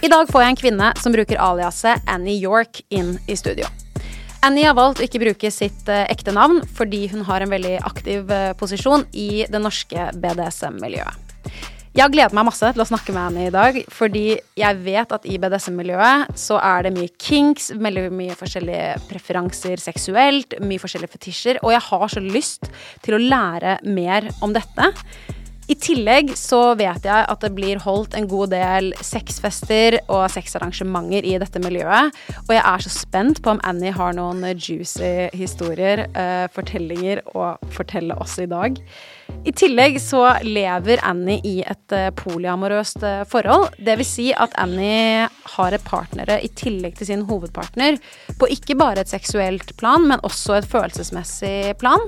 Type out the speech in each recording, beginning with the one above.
I dag får jeg en kvinne som bruker aliaset Annie York inn i studio. Annie har valgt å ikke bruke sitt eh, ekte navn fordi hun har en veldig aktiv eh, posisjon i det norske BDSM-miljøet. Jeg har gledet meg masse til å snakke med Annie i dag, fordi jeg vet at i BDSM-miljøet så er det mye kinks, veldig mye forskjellige preferanser seksuelt, mye forskjellige fetisjer, og jeg har så lyst til å lære mer om dette. I tillegg så vet jeg at det blir holdt en god del sexfester og sexarrangementer i dette miljøet, og jeg er så spent på om Annie har noen juicy historier, uh, fortellinger å fortelle oss i dag. I tillegg så lever Annie i et eh, polyamorøst eh, forhold. Det vil si at Annie har et partnere i tillegg til sin hovedpartner på ikke bare et seksuelt plan, men også et følelsesmessig plan.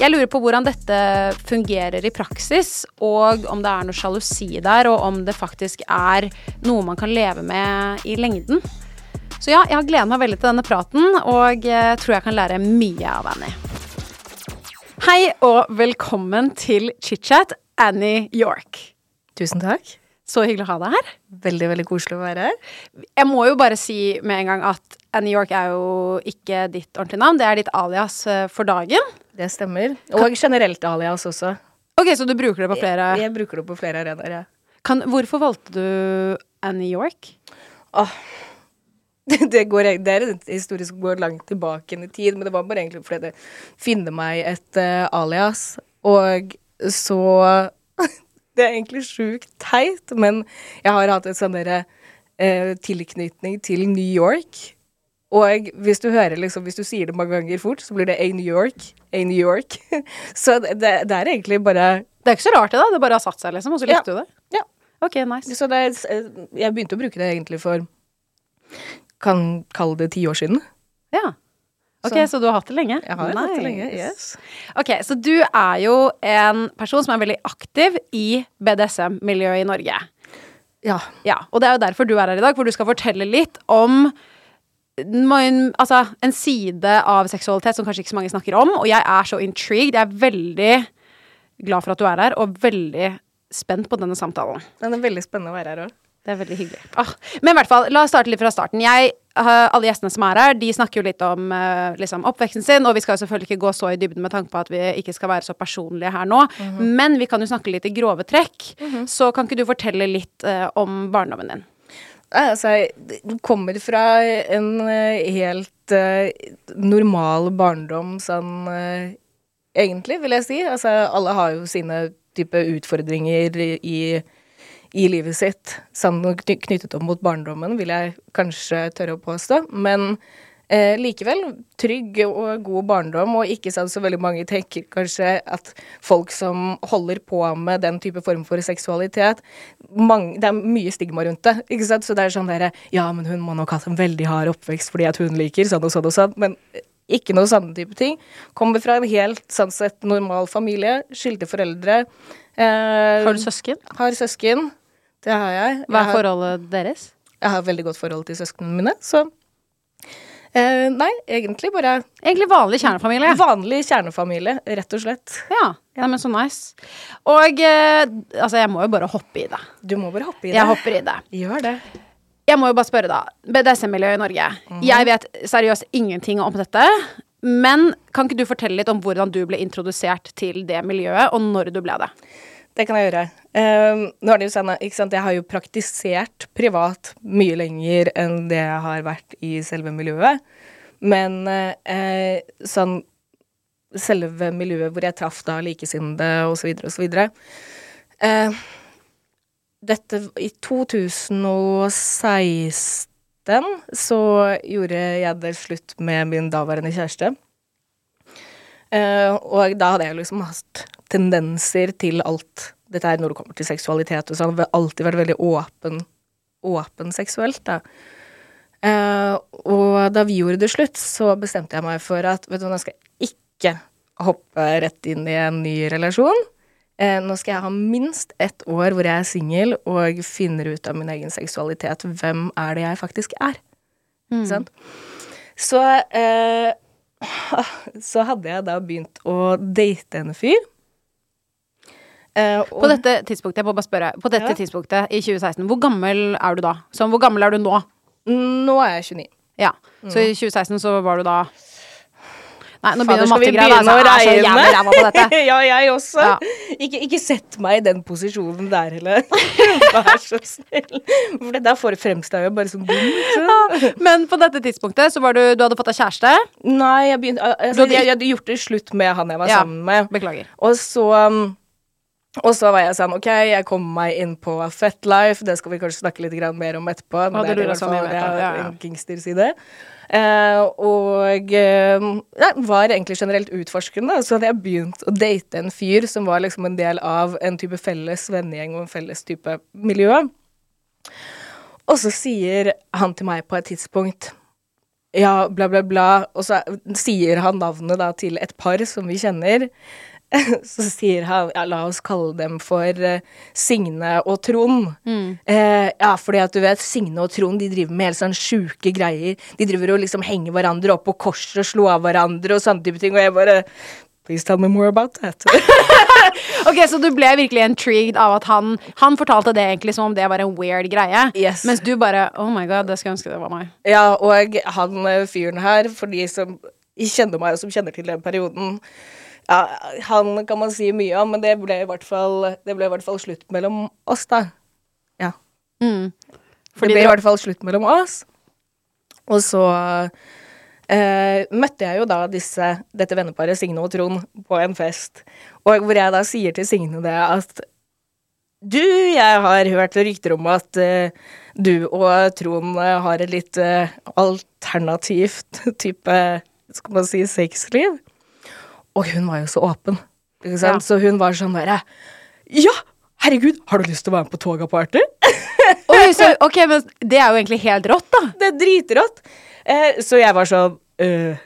Jeg lurer på hvordan dette fungerer i praksis, og om det er noe sjalusi der, og om det faktisk er noe man kan leve med i lengden. Så ja, jeg har gledet meg veldig til denne praten, og tror jeg kan lære mye av Annie. Hei og velkommen til chit-chat, Annie York. Tusen takk. Så hyggelig å ha deg her. Veldig, veldig koselig å være her. Jeg må jo bare si med en gang at Annie York er jo ikke ditt ordentlige navn, det er ditt alias eh, for dagen. Det stemmer. Og generelt alias også. Ok, så du bruker det på flere Jeg, jeg bruker det på flere arenaer, ja. kan, Hvorfor valgte du Annie York? Åh. Det, det, går, det er en historie som går langt tilbake i tid, men det var bare egentlig fordi det finner meg et uh, alias. Og så Det er egentlig sjukt teit, men jeg har hatt en sånn derre uh, tilknytning til New York. Og hvis du hører liksom, hvis du sier det mange ganger fort, så blir det A New York, A New York. så det, det er egentlig bare Det er ikke så rart, det, da. Det bare har satt seg, liksom, og så likte Ja. du det? Ja. Ok, nice. Så det, jeg begynte å bruke det egentlig for Kan kalle det ti år siden. Ja. Ok, Så- så, du har hatt det lenge? Jeg har hatt det lenge. Yes. Ok, så du er jo en person som er veldig aktiv i BDSM-miljøet i Norge. Ja. Ja, og det er jo derfor du er her i dag, for du skal fortelle litt om en, altså, en side av seksualitet som kanskje ikke så mange snakker om, og jeg er så intrigued. Jeg er veldig glad for at du er her, og veldig spent på denne samtalen. Den det er veldig spennende å være her òg. Det er veldig hyggelig. Ah, men i hvert fall, la oss starte litt fra starten. Jeg, eh, alle gjestene som er her, de snakker jo litt om eh, liksom, oppveksten sin, og vi skal jo selvfølgelig ikke gå så i dybden med tanke på at vi ikke skal være så personlige her nå, men vi kan jo snakke litt i grove trekk. Så kan ikke du fortelle litt uh, om barndommen din? Altså, du kommer fra en eh, helt eh, normal barndom sånn eh, Egentlig, vil jeg si. Altså, alle har jo sine type utfordringer i, i livet sitt sånn knyttet opp mot barndommen, vil jeg kanskje tørre å påstå. Men eh, likevel trygg og god barndom, og ikke sånn så veldig mange tenker kanskje at folk som holder på med den type form for seksualitet mange, Det er mye stigma rundt det, ikke sant? Så det er sånn derre Ja, men hun må nok ha hatt en veldig hard oppvekst fordi at hun liker sånn og sånn og sånn, men ikke noe sånne type ting. Kommer fra en helt sånn sett normal familie, skilte foreldre. Eh, Har du søsken? Har søsken. Det har jeg. Hva er forholdet deres? jeg har veldig godt forhold til søsknene mine, så eh, Nei, egentlig bare Egentlig vanlig kjernefamilie. vanlig kjernefamilie, rett og slett. Ja, ja. men så nice. Og eh, altså, jeg må jo bare hoppe i det. Du må bare hoppe i det. Jeg hopper i det. Gjør det. Jeg må jo bare spørre, da. BDSM-miljøet i Norge. Jeg vet seriøst ingenting om dette. Men kan ikke du fortelle litt om hvordan du ble introdusert til det miljøet, og når du ble det? Det kan jeg gjøre. Eh, nå er det jo sånn, ikke sant, Jeg har jo praktisert privat mye lenger enn det jeg har vært i selve miljøet. Men uh, sånn Selve miljøet hvor jeg traff da likesinnede osv. osv. Eh, dette I 2016 så gjorde jeg det slutt med min daværende kjæreste. Uh, og da hadde jeg liksom hatt tendenser til alt dette her når det kommer til seksualitet og sånn. han har alltid vært veldig åpen, åpen seksuelt, da. Uh, og da vi gjorde det slutt, så bestemte jeg meg for at vet du, hva, nå skal jeg ikke hoppe rett inn i en ny relasjon. Uh, nå skal jeg ha minst ett år hvor jeg er singel og finner ut av min egen seksualitet. Hvem er det jeg faktisk er? Mm. sant? Så uh, så hadde jeg da begynt å date en fyr. Og På dette tidspunktet, jeg må bare spørre, på dette Ja. tidspunktet i 2016, hvor gammel er du da? Så hvor gammel er du nå? nå er jeg 29. Ja. Så i 2016 så var du da Nei, nå Mm. Begynner å Altså, jeg er så jævlig ræva på dette. ja, jeg også. Ja. Ikke, ikke sett meg i den posisjonen der heller. Vær så snill. For det der fremstår jeg jo bare som dum. Ja, Men på dette tidspunktet så var du Du hadde fått deg kjæreste. Nei, jeg, begynte, altså, jeg, jeg hadde gjort det slutt med han jeg var Ja. sammen med. Beklager. Og så um, og så var jeg sånn OK, jeg kommer meg inn på Fetlife. Det skal vi kanskje snakke litt mer om etterpå. Men det er i hvert fall mer på, ja, ja, ja. en gangsterside. Eh, og eh, jeg var egentlig generelt utforskende. Så hadde jeg begynt å date en fyr som var liksom en del av en type felles vennegjeng og en felles type miljø. Og så sier han til meg på et tidspunkt ja, bla, bla, bla. Og så sier han navnet da til et par som vi kjenner. Så sier han ja, la oss kalle dem for uh, Signe og Trond. Eh, ja, fordi at du vet, Signe og Trond de driver med helt sånn sjuke greier. De driver og liksom henger hverandre opp på kors og slo av hverandre og sånne type ting. Og jeg bare Please tell me more about that. Ok, Så du ble virkelig intrigued av at han Han fortalte det egentlig som om det var en weird greie. Yes. Mens du bare Oh my god, det skulle ønske det var meg. Ja, og han eh, fyren her, for de som kjenner meg, og som kjenner til den perioden ja, Han kan man si mye om, men det ble i hvert fall, det ble i hvert fall slutt mellom oss, da. Ja. Fordi det ble i hvert fall slutt mellom oss. Og så eh, møtte jeg jo da disse, dette venneparet, Signe og Trond, på en fest. Og hvor jeg da sier til Signe det at du, jeg har hørt rykter om at eh, du og Trond eh, har et litt eh, alternativt type, skal man si, sexliv. Og hun var jo så åpen, ikke sant? Ja. Så hun var sånn derre Ja, herregud, har du lyst til å være med på Toga-party? Oi, så, ok, men Det er jo egentlig helt rått, da. Det er dritrått. Eh, så jeg var sånn øh,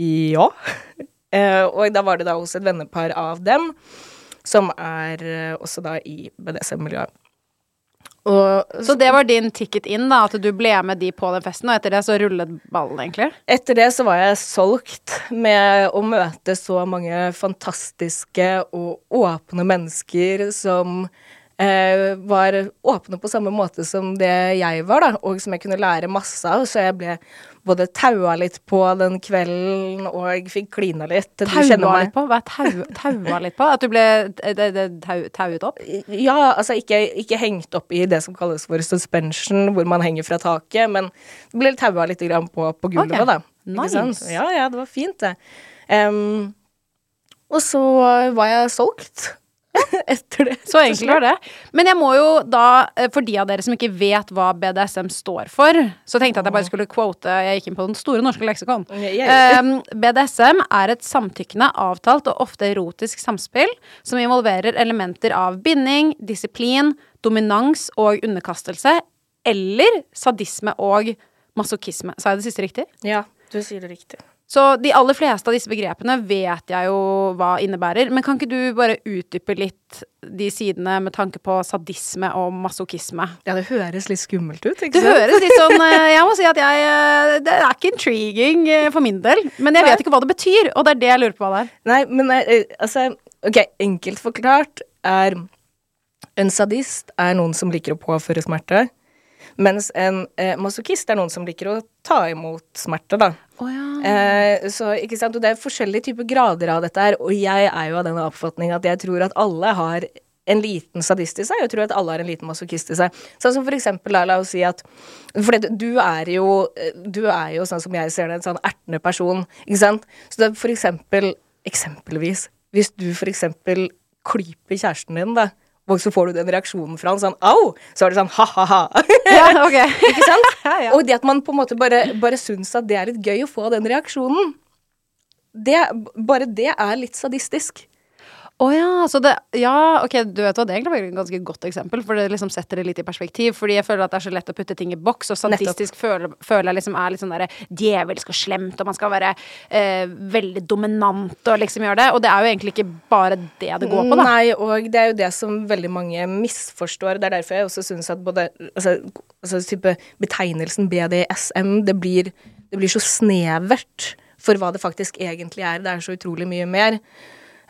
Ja. Eh, og da var det da hos et vennepar av dem, som er eh, også da i BDSM-miljøet. Og Så det var din ticket inn, da, at du ble med de på den festen, og etter det så rullet ballen, egentlig? etter det så var jeg solgt med å møte så mange fantastiske og åpne mennesker som var åpne på samme måte som det jeg var, da, og som jeg kunne lære masse av. Så jeg ble både taua litt på den kvelden, og fikk klina litt. Taua litt på? Hva er tau, taua litt på? At du ble eh, tauet opp? Ja, altså ikke, ikke hengt opp i det som kalles for suspension, hvor man henger fra taket, men det ble taua litt grann på, på gulvet, okay. da. Nice. Ja, ja, det var fint, det. Um, og så var jeg solgt etter det. Så enkelt var det. Men jeg må jo da, eh, for de av dere som ikke vet hva BDSM står for, så tenkte jeg at jeg bare skulle quote Jeg gikk inn på den store norske leksikon. Um, BDSM er et samtykkende, avtalt og ofte erotisk samspill som involverer elementer av binding, disiplin, dominans og underkastelse, eller sadisme og masochisme. Sa jeg det siste riktig? Ja, du sier det riktig. Så de aller fleste av disse begrepene vet jeg jo hva innebærer. Men kan ikke du bare utdype litt de sidene med tanke på sadisme og masochisme? Ja, det høres litt skummelt ut, ikke sant? Det høres litt sånn eh, Jeg må si at jeg eh, Det er ikke intriguing eh, for min del. Men jeg vet ikke hva det betyr, og det er det jeg lurer på hva det er. Nei, men altså Ok, enkelt forklart er En sadist er noen som liker å påføre smerte. Mens en eh, masochist er noen som liker å ta imot smerte, da. Eh, så, ikke sant? Og det er forskjellige typer grader av dette her, og jeg er jo av den oppfatning at jeg tror at alle har en liten sadist i seg, og jeg tror at alle har en liten masochist i seg. Sånn som for eksempel, la, oss si at For du er jo Du er jo, sånn som jeg ser det, en sånn ertende person, ikke sant? Så det er for eksempel Eksempelvis, hvis du for eksempel klyper kjæresten din, da, og så får du den reaksjonen fra han sånn au, så er det sånn ha-ha-ha. Ja, ok. Ikke sant? Ja. Og det at man på en måte bare, bare syns at det er litt gøy å få den reaksjonen, det, bare det er litt sadistisk. Å ja, så det Ja, ok, du vet hva, det er egentlig et ganske godt eksempel, for det liksom setter det litt i perspektiv. Fordi jeg føler at det er så lett å putte ting i boks, og statistisk føler, føler jeg liksom er litt sånn derre djevelsk og slemt, og man skal være eh, veldig dominant og liksom gjøre det. Og det er jo egentlig ikke bare det det går på, da. Nei, og det er jo det som veldig mange misforstår. Det er derfor jeg også syns at både altså, altså type betegnelsen BDSM, det blir, det blir så snevert for hva det faktisk egentlig er. Det er så utrolig mye mer.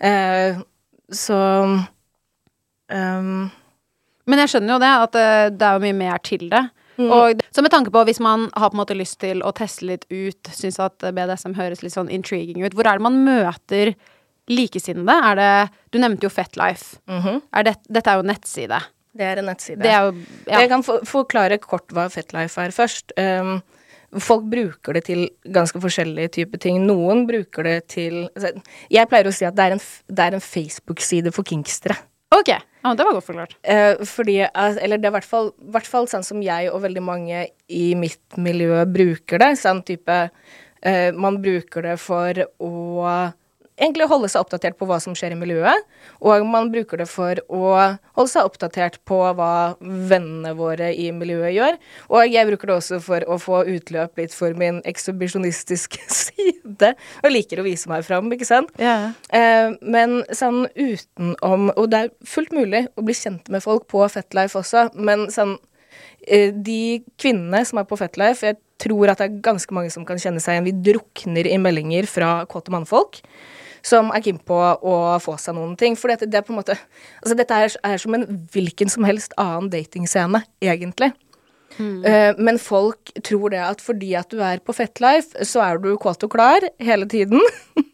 Eh, så um. Men jeg skjønner jo det, at eh, det er jo mye mer til det. Og så med tanke på hvis man har på en måte lyst til å teste litt ut, syns at BDSM høres litt sånn intriguing ut, hvor er det man møter likesinnede? Er det Du nevnte jo Fetlife. er det, dette er jo nettside. det er en nettside. Det er jo ja. Jeg kan for forklare kort hva Fetlife er først. Um, folk bruker det til ganske forskjellige typer ting. Noen bruker det til altså, Jeg pleier å si at det er en, en Facebook-side for kingstere. Ok. Ja, det var godt forklart. Eh, fordi Eller det er i hvert fall, hvert fall sånn som jeg og veldig mange i mitt miljø bruker det. Sånn type eh, Man bruker det for å egentlig holde seg oppdatert på hva som skjer i miljøet. Og man bruker det for å holde seg oppdatert på hva vennene våre i miljøet gjør. Og jeg bruker det også for å få utløp litt for min ekshibisjonistiske side. Og liker å vise meg fram, ikke sant? Yeah. Eh, men sånn utenom Og det er fullt mulig å bli kjent med folk på Fetlife også, men sånn eh, De kvinnene som er på Fetlife, jeg tror at det er ganske mange som kan kjenne seg igjen. Vi drukner i meldinger fra kåte mannfolk som er keen på å få seg noen ting. For det er på en måte Altså, dette er, er som en hvilken som helst annen datingscene, egentlig. Eh, men folk tror det at fordi at du er på Fetlife, så er du kåt og klar hele tiden.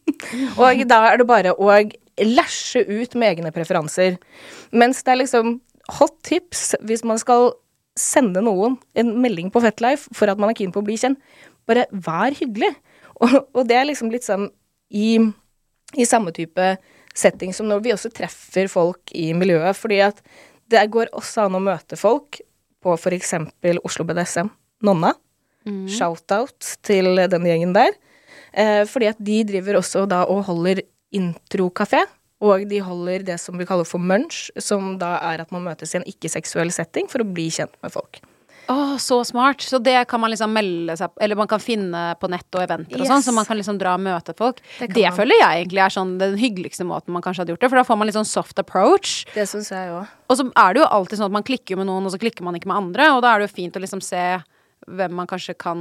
og da er det bare å læsje ut med egne preferanser. Mens det er liksom hot tips hvis man skal sende noen en melding på Fetlife for at man er keen på å bli kjent. Bare vær hyggelig. Og, og det er liksom litt sånn i, i samme type setting som når vi også treffer folk i miljøet. Fordi at det går også an å møte folk på f.eks. Oslo BDSM. Nonna. Shout-out til den gjengen der. Eh, fordi at de driver også da og holder introkafé. Og de holder det som vi kaller for munch, som da er at man møtes i en ikke-seksuell setting for å bli kjent med folk. Å, så smart. Så det kan man liksom melde seg på Eller man kan finne på nett og eventer og sånn, så man kan liksom dra og møte folk. Det Det, føler jeg egentlig er sånn den hyggeligste måten man kanskje hadde gjort det, for da får man litt sånn soft approach. Det syns jeg òg. Og så er det jo alltid sånn at man klikker med noen, og så klikker man ikke med andre, og da er det jo fint å liksom se hvem man kanskje kan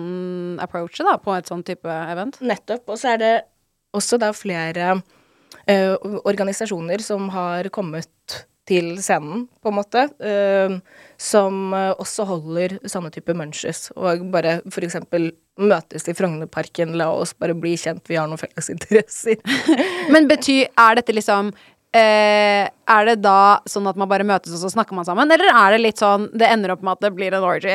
approache da, på et sånn type event. Nettopp. Og så er det også da flere ø, organisasjoner som har kommet til scenen, på en måte, eh, som eh, også holder sånne type munches. Og bare eksempel møtes i Frognerparken, la oss bare bli kjent, vi har noen felles interesser. Men betyr Er dette liksom eh, Er det da sånn at man bare møtes og så snakker man sammen, eller er det litt sånn det ender opp med at det blir en orgy?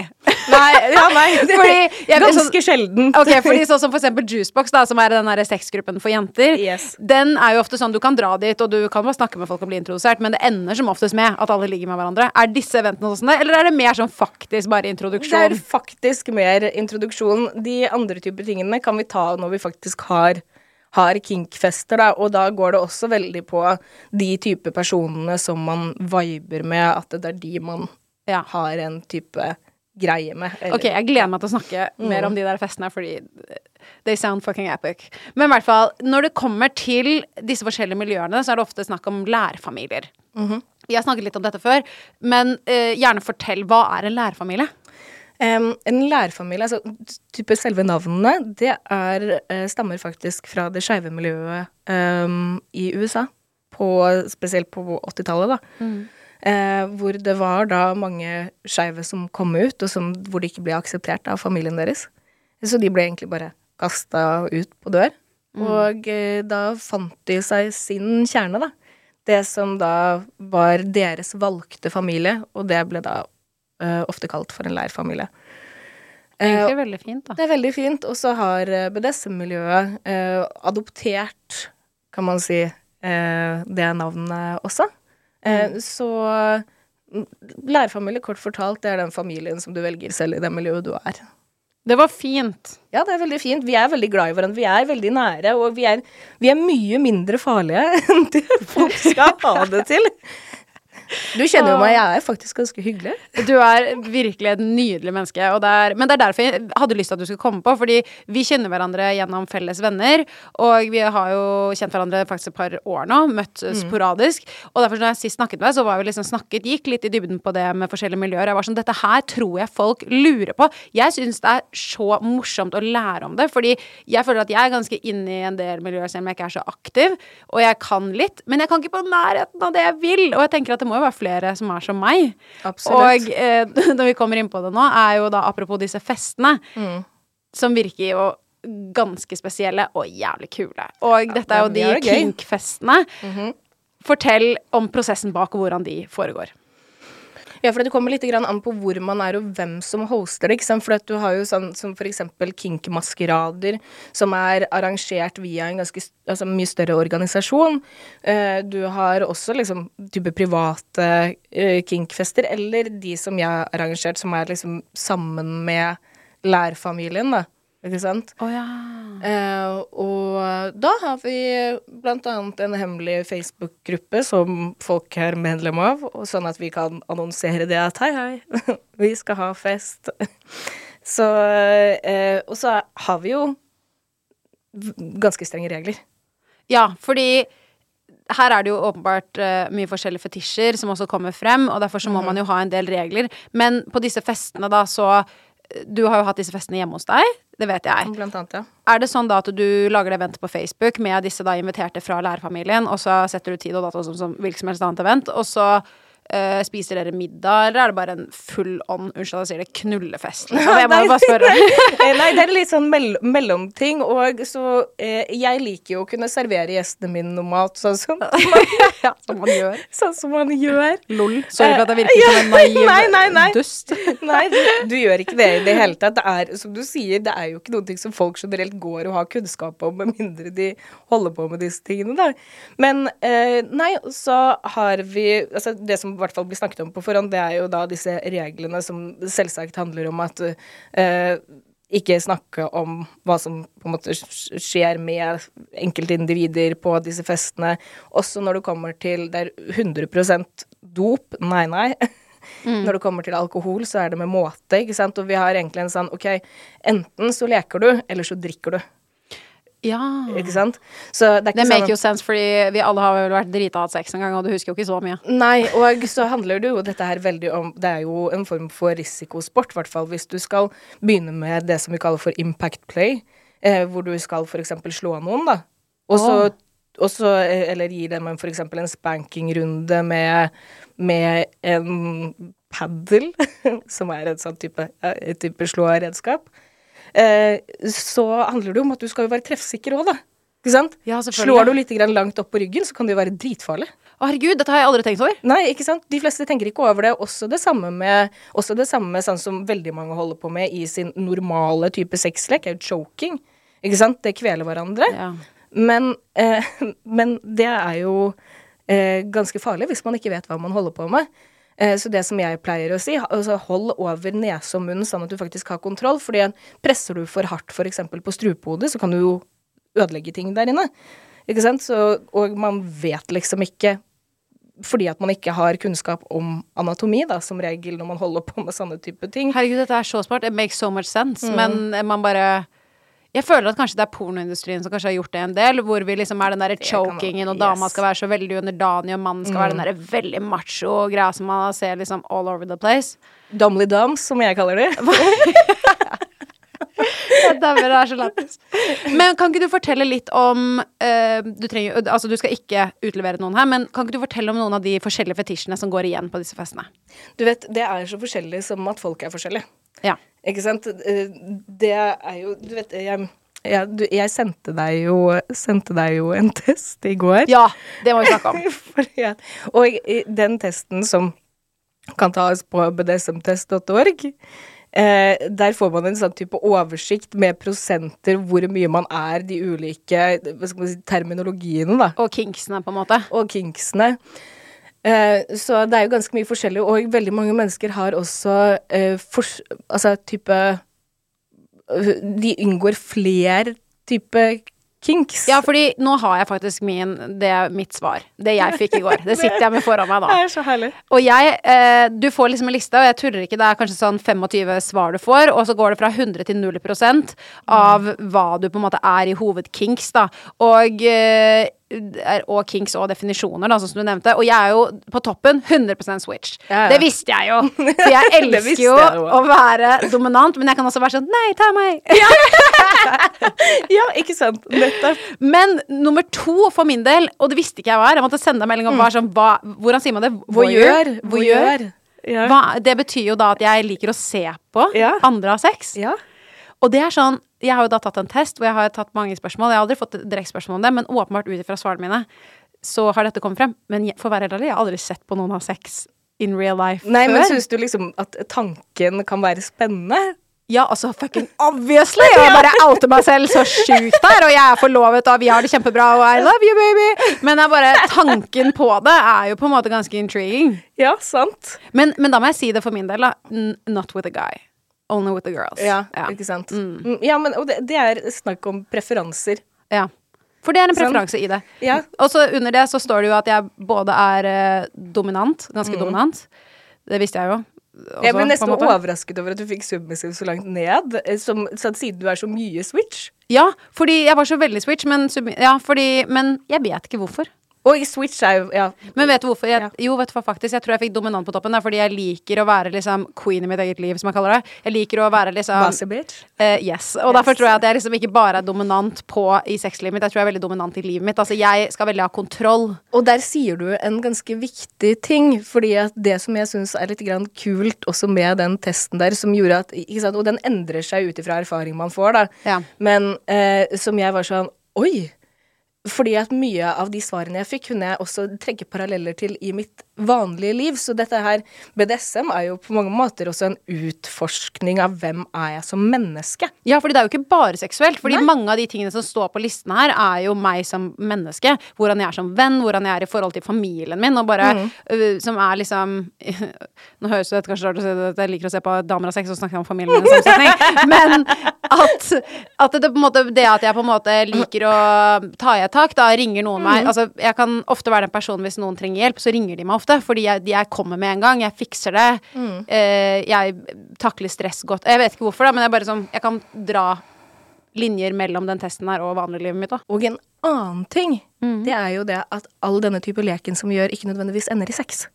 Nei, ja, nei, Fordi jeg- ganske sånn- sjeldent. Ok, fordi sånn som for eksempel Juicebox, da, som er den der sexgruppen for jenter, Yes. den er jo ofte sånn du kan dra dit, og du kan bare snakke med folk og bli introdusert, men det ender som oftest med at alle ligger med hverandre. Er disse eventene sånn, eller er det mer sånn faktisk bare introduksjon? Det er faktisk mer introduksjon. De andre typer tingene kan vi ta når vi faktisk har, har kinkfester, da. Og da går det også veldig på de type personene som man viber med, at det er de man Ja. har en type greie med. eller- Ok, jeg gleder meg til å snakke mer om de der festene, fordi they sound fucking epic. Men i hvert fall, når det kommer til disse forskjellige miljøene, så er det ofte snakk om lærfamilier. Vi har snakket litt om dette før, men uh, gjerne fortell, hva er en lærfamilie? Em, en lærfamilie, altså type selve navnene, det er, uh, stammer faktisk fra det skeive miljøet um, i USA. På, spesielt på 80-tallet, da. Eh, hvor det var da mange skeive som kom ut, og som, hvor de ikke ble akseptert av familien deres. Så de ble egentlig bare kasta ut på dør. Og uh, da fant de seg sin kjerne, da. Det som da var deres valgte familie, og det ble da ofte kalt for en leirfamilie. Eh, Egentlig veldig fint, da. det er veldig fint. Og så har eh, BDSM-miljøet eh, adoptert, kan man si, eh, det navnet også. Eh, Så mm, lærfamilie, kort fortalt, det er den familien som du velger selv i det miljøet du er. Det var fint. Ja, det er veldig fint. Vi er veldig glad i hverandre. Vi er veldig nære, og vi er, vi er mye mindre farlige enn det folk skal ha det til. Du kjenner jo meg, jeg er faktisk ganske hyggelig. Du er virkelig et nydelig menneske. Og det er, men det er derfor jeg hadde lyst til at du skulle komme på. Fordi vi kjenner hverandre gjennom felles venner. Og vi har jo kjent hverandre faktisk et par år nå. Møtt sporadisk. Og derfor når jeg sist snakket med deg, så var vi liksom snakket, gikk litt i dybden på det med forskjellige miljøer. Jeg var sånn, dette her tror jeg folk lurer på. Jeg syns det er så morsomt å lære om det. Fordi jeg føler at jeg er ganske inne i en del miljøer selv om jeg ikke er så aktiv. Og jeg kan litt, men jeg kan ikke på nærheten av det jeg vil. Og jeg tenker at det må jo være flere som er som meg. Absolutt. Og eh, når vi kommer inn på det nå, er jo da apropos disse festene, Mm. som virker jo ganske spesielle og jævlig kule. Og dette er jo de kinkfestene gøy. Mhm. Fortell om prosessen bak og hvordan de foregår. Ja, for det kommer litt an på hvor man er og hvem som hoster det. ikke sant? For du har jo sånn som eksempel Kink-maskerader, som er arrangert via en ganske altså, mye større organisasjon. Eh, du har også liksom type private eh, Kink-fester, eller de som jeg har arrangert, som er liksom sammen med lærfamilien, da. Ikke sant? Oh, ja. Eh, og da har vi blant annet en hemmelig Facebook-gruppe som folk er medlem av, sånn at vi kan annonsere det at hei, hei, vi skal ha fest. Så eh, Og så har vi jo ganske strenge regler. Ja, fordi her er det jo åpenbart uh, mye forskjellige fetisjer som også kommer frem, og derfor så må man jo ha en del regler. Men på disse festene, da, så Du har jo hatt disse festene hjemme hos deg, det vet jeg. Blant annet, ja. Er det sånn da at du lager et event på Facebook med disse da inviterte fra lærerfamilien, og så setter du tid og dato som, som hvilket som helst annet event, og så eh, spiser dere middag, eller er det bare en full on, unnskyld jeg sier det, knullefest? Liksom? Jeg må jo bare spørre. Eh, Nei, det er litt sånn mell mellomting, og så eh, Jeg liker jo å kunne servere gjestene mine noe mat, sånn som, ja, som man gjør. sånn som man gjør. Lol. Sorry for at jeg virker som en naiv Nei, nei, nei. dust. Nei, du, du gjør ikke det i det hele tatt. Det er, som du sier, det er jo ikke noe som folk generelt går og har kunnskap om, med mindre de holder på med disse tingene, da. Men eh, nei, så har vi Altså, det som hvert fall blir snakket om på forhånd, det er jo da disse reglene som selvsagt handler om at eh, ikke snakke om hva som på en måte skjer med enkeltindivider på disse festene. Også når det kommer til Det er 100 dop. Nei, nei. Når det kommer til alkohol, så er det med måte, ikke sant. Og vi har egentlig en sånn OK, enten så leker du, eller så drikker du. Ja. Ikke sant? Så det er Det ikke make sånn jo sense, fordi vi alle har vel vært drita og hatt sex en gang, og du husker jo ikke så mye. Nei, og så handler det jo dette her veldig om Det er jo en form for risikosport, i hvert fall hvis du skal begynne med det som vi kaller for impact play, eh, hvor du skal f.eks. slå noen, da. Og så oh. Også, eh, eller gi dem f.eks. en spankingrunde med, med en padel, som er et sånn type, ja, type slå-redskap, eh, så handler det om at du skal jo være treffsikker òg, da. Ikke sant? Ja. Slår du litt grann langt opp på ryggen, så kan det jo være dritfarlig. Å, herregud, dette har jeg aldri tenkt over. Nei, ikke sant? De fleste tenker ikke over det. Også det samme med, også det samme sånn som veldig mange holder på med i sin normale type sexlek, er jo choking. Ikke sant? Det kveler hverandre. Ja. Men, eh, men det er jo eh, ganske farlig hvis man ikke vet hva man holder på med. Eh, så det som jeg pleier å si, altså hold over nese og munn sånn at du faktisk har kontroll. fordi presser du for hardt f.eks. på strupehodet, så kan du jo ødelegge ting der inne. Ikke sant? Så, og man vet liksom ikke fordi at man ikke har kunnskap om anatomi, da, som regel når man holder på med sånne type ting. Herregud, dette er så smart. It makes so much sense. Men man bare Jeg føler at kanskje det er pornoindustrien som kanskje har gjort det en del, hvor vi liksom er den derre chokingen, og dama yes. skal være så veldig underdanig, og mannen skal være den derre veldig macho greia som man ser liksom all over the place. Domly doms, som jeg kaller det. Jeg dauer, det er så lættis. Men kan ikke du fortelle litt om uh, Du trenger Altså, du skal ikke utlevere noen her, men kan ikke du fortelle om noen av de forskjellige fetisjene som går igjen på disse festene? Du vet, det er så forskjellig som at folk er forskjellige. Ja. Ikke sant? Eh, Det er jo Du vet, jeg, jeg, du, jeg sendte, deg jo, sendte deg jo en test i går. Ja, det må vi snakke om. Fordi og i den testen som kan tas på bdsmtest.org, eh, der får man en sånn type oversikt med prosenter hvor mye man er de ulike hva skal man si, terminologiene, da Og kinksene, på en måte. og kinksene. Eh, så det er jo ganske mye forskjellig, og veldig mange mennesker har også eh, fors altså type De inngår flere type kinks. Ja, fordi nå har jeg faktisk min Det er mitt svar. Det jeg fikk i går. Det sitter jeg med foran meg det da. er så herlig. Og jeg eh, Du får liksom en liste, og jeg tuller ikke, det er kanskje sånn 25 svar du får, og så går det fra 100 til 0% av hva du på en måte er i hovedkinks, da. Og eh, er- og kinks og definisjoner, da, sånn som du nevnte. Og jeg er jo på toppen 100% switch. Ja, ja. Det visste jeg jo. For jeg elsker jo jeg å være dominant, men jeg kan også være sånn Nei, ta meg! Ja, ikke sant? Nettopp. Men nummer to for min del, og det visste ikke jeg var, jeg måtte sende en melding om hva, sånn, hva, hvordan sier man det? Hvor gjør? Ja. Hva, det betyr jo da at jeg liker å se på Ja. andre ha sex. ja. Og det er sånn Jeg har jo da tatt en test hvor jeg har tatt mange spørsmål. Jeg har aldri fått direkte spørsmål om det, men åpenbart ut ifra svarene mine så har dette kommet frem. Men jeg- for å være helt ærlig, jeg har aldri sett på noen ha sex in real life Nei, før. men syns du liksom at tanken kan være spennende? Ja, altså fucking obviously! Jeg bare outer meg selv så sjukt der, og jeg er forlovet, og vi har det kjempebra, og I love you, baby! Men er bare, tanken på det er jo på en måte ganske intriguing. Ja, sant. Men, men da må jeg si det for min del, da. Not with a guy. Only with the girls. Ja, ikke sant. Mm, Ja, men og det, det er snakk om preferanser. Ja. For det er en Sånn. preferanse i det. Ja. Og så under det så står det jo at jeg både er eh, dominant, ganske dominant. Det visste jeg jo. også, Jeg ble nesten overrasket over at du fikk submissive så langt ned, eh, som, siden du er så mye switch. Ja, fordi jeg var så veldig switch, men, ja, fordi, men jeg vet ikke hvorfor. Og i switch er jo Ja. Men vet du hvorfor? Jeg, Ja. Jo, vet du hva faktisk, jeg tror jeg fikk dominant på toppen. Det er fordi jeg liker å være liksom queen i mitt eget liv, som jeg kaller det. Jeg liker å være liksom Bossy bitch. Uh, yes. Og derfor tror jeg at jeg liksom ikke bare er dominant på i sexlivet mitt, jeg tror jeg er veldig dominant i livet mitt. Altså, jeg skal veldig ha kontroll. Og der sier du en ganske viktig ting, fordi at det som jeg syns er litt grann kult også med den testen der, som gjorde at ikke sant, Og den endrer seg ut ifra erfaring man får, da. Ja. Men uh, som jeg var sånn Oi! Fordi at mye av de svarene jeg fikk, kunne jeg også trekke paralleller til i mitt vanlige liv. Så dette her, BDSM, er jo på mange måter også en utforskning av hvem er jeg som menneske. Ja, fordi det er jo ikke bare seksuelt. Fordi Nei. mange av de tingene som står på listen her, er jo meg som menneske. Hvordan jeg er som venn, hvordan jeg er i forhold til familien min, og bare øh, Som er liksom Nå høres det kanskje rart si at jeg liker å se på damer av sex og snakke om familien min i sammensetning, men at, at det måte Det at jeg på en måte liker å ta i et tak, da ringer noen meg Altså, jeg kan ofte være den personen hvis noen trenger hjelp, så ringer de meg ofte, fordi jeg, jeg kommer med en gang. Jeg fikser det. Eh, jeg takler stress godt. Jeg vet ikke hvorfor, da, men jeg bare sånn Jeg kan dra linjer mellom den testen her og vanliglivet mitt, da. Og en annen ting, det er jo det at all denne type leken som vi gjør, ikke nødvendigvis ender i sex.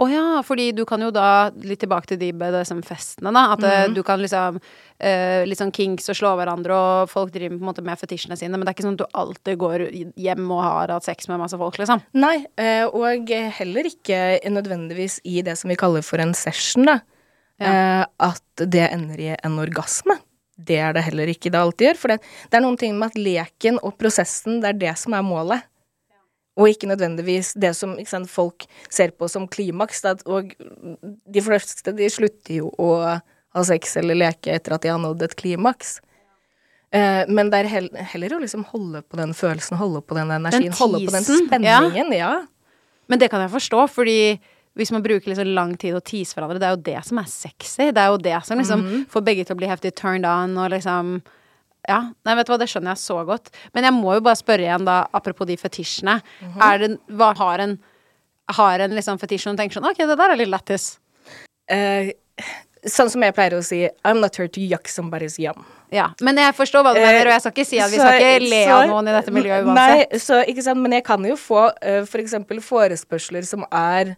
Å ja, fordi du kan jo da Litt tilbake til de BDSM-festene, da. At eh, du kan liksom eh, Litt sånn kinks og slå hverandre, og folk driver på en måte med fetisjene sine, men det er ikke sånn at du alltid går hjem og har hatt sex med masse folk, liksom. Nei, eh, og heller ikke nødvendigvis i det som vi kaller for en session, da. Eh, at det ender i en orgasme. Det er det heller ikke det alltid gjør. For det, det er noen ting med at leken og prosessen, det er det som er målet. Og ikke nødvendigvis det som sant, folk ser på som klimaks. da, Og de fleste de slutter jo å ha sex eller leke etter at de har nådd et klimaks. Eh, men det er hell heller å liksom holde på den følelsen, holde på den energien, holde på den spenningen. Ja. Men det kan jeg forstå, fordi hvis man bruker liksom lang tid å tease hverandre, det er jo det som er sexy. Det er jo det som liksom får begge til å bli heftig turned on og liksom Ja. Nei, vet du hva, det skjønner jeg så godt. Men jeg må jo bare spørre igjen, da, apropos de fetisjene. Er det Hva har en Har en liksom fetisj som tenker sånn OK, det der er litt lættis. Uh, sånn som jeg pleier å si, I'm not here to yuck somebody's yum. Ja. Men jeg forstår hva du mener, og jeg skal ikke si at vi skal ikke le av noen i dette miljøet uansett. Nei, så, ikke sant, men jeg kan jo få eh, for eksempel forespørsler som er,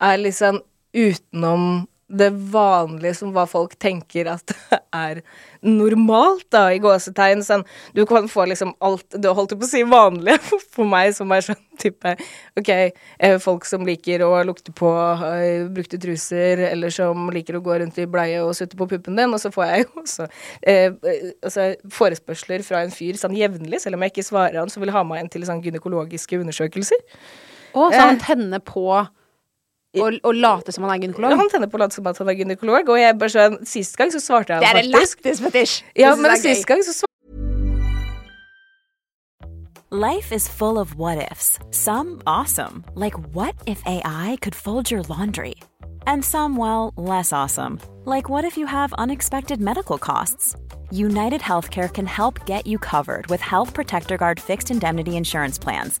er liksom utenom det vanlige som hva folk tenker at er normalt, da, i gåsetegn. Sånn, du kan få liksom alt Det holdt på å si vanlige for meg, som er sånn type OK, eh, folk som liker å lukte på eh, brukte truser, eller som liker å gå rundt i bleie og sutte på puppen din, og så får jeg jo også eh, eh, altså, forespørsler fra en fyr sånn jevnlig, selv om jeg ikke svarer han, så vil ha meg inn til sånn gynekologiske undersøkelser. Og så han tenner på og, og late som han er gynekolog. Han tenner på å late som at han er gynekolog, og jeg bare sånn Sist gang så svarte jeg Det er en faktisk. lættis fetisj. Ja, men er sist gang så svarte Life is full of what ifs. Some awesome, like what if AI could fold your laundry? And some, well, less awesome, like what if you have unexpected medical costs? United Healthcare can help get you covered with Health Protector Guard fixed indemnity insurance plans.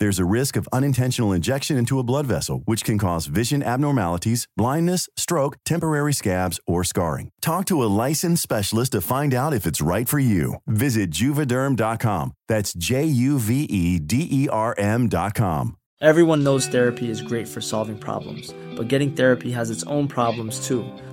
There's a risk of unintentional injection into a blood vessel, which can cause vision abnormalities, blindness, stroke, temporary scabs, or scarring. Talk to a licensed specialist to find out if it's right for you. Visit juvederm.com. That's J U V E D E R M.com. Everyone knows therapy is great for solving problems, but getting therapy has its own problems too,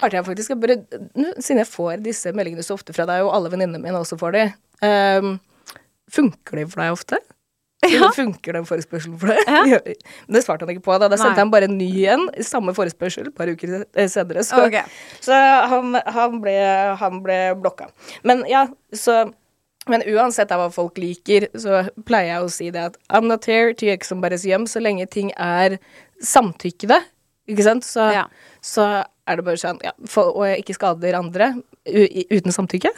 klarte jeg faktisk jeg bare Siden jeg får disse meldingene så ofte fra deg, og alle venninnene mine også får de, um, funker de for deg ofte? Ja. Funker den forespørselen for deg? Ja. Men det svarte han ikke på. Da Da sendte Nei. han bare en ny en, samme forespørsel, et par uker eh, senere. Så, Ok. så han, han, ble, han ble blokka. Men ja, så men uansett hva folk liker, så pleier jeg å si det at I'm not here to somebody's hjem, så lenge ting er samtykkede, ikke sant? Så, Ja. Så er det bare sånn, ja, for, og jeg ikke skader andre uten samtykke.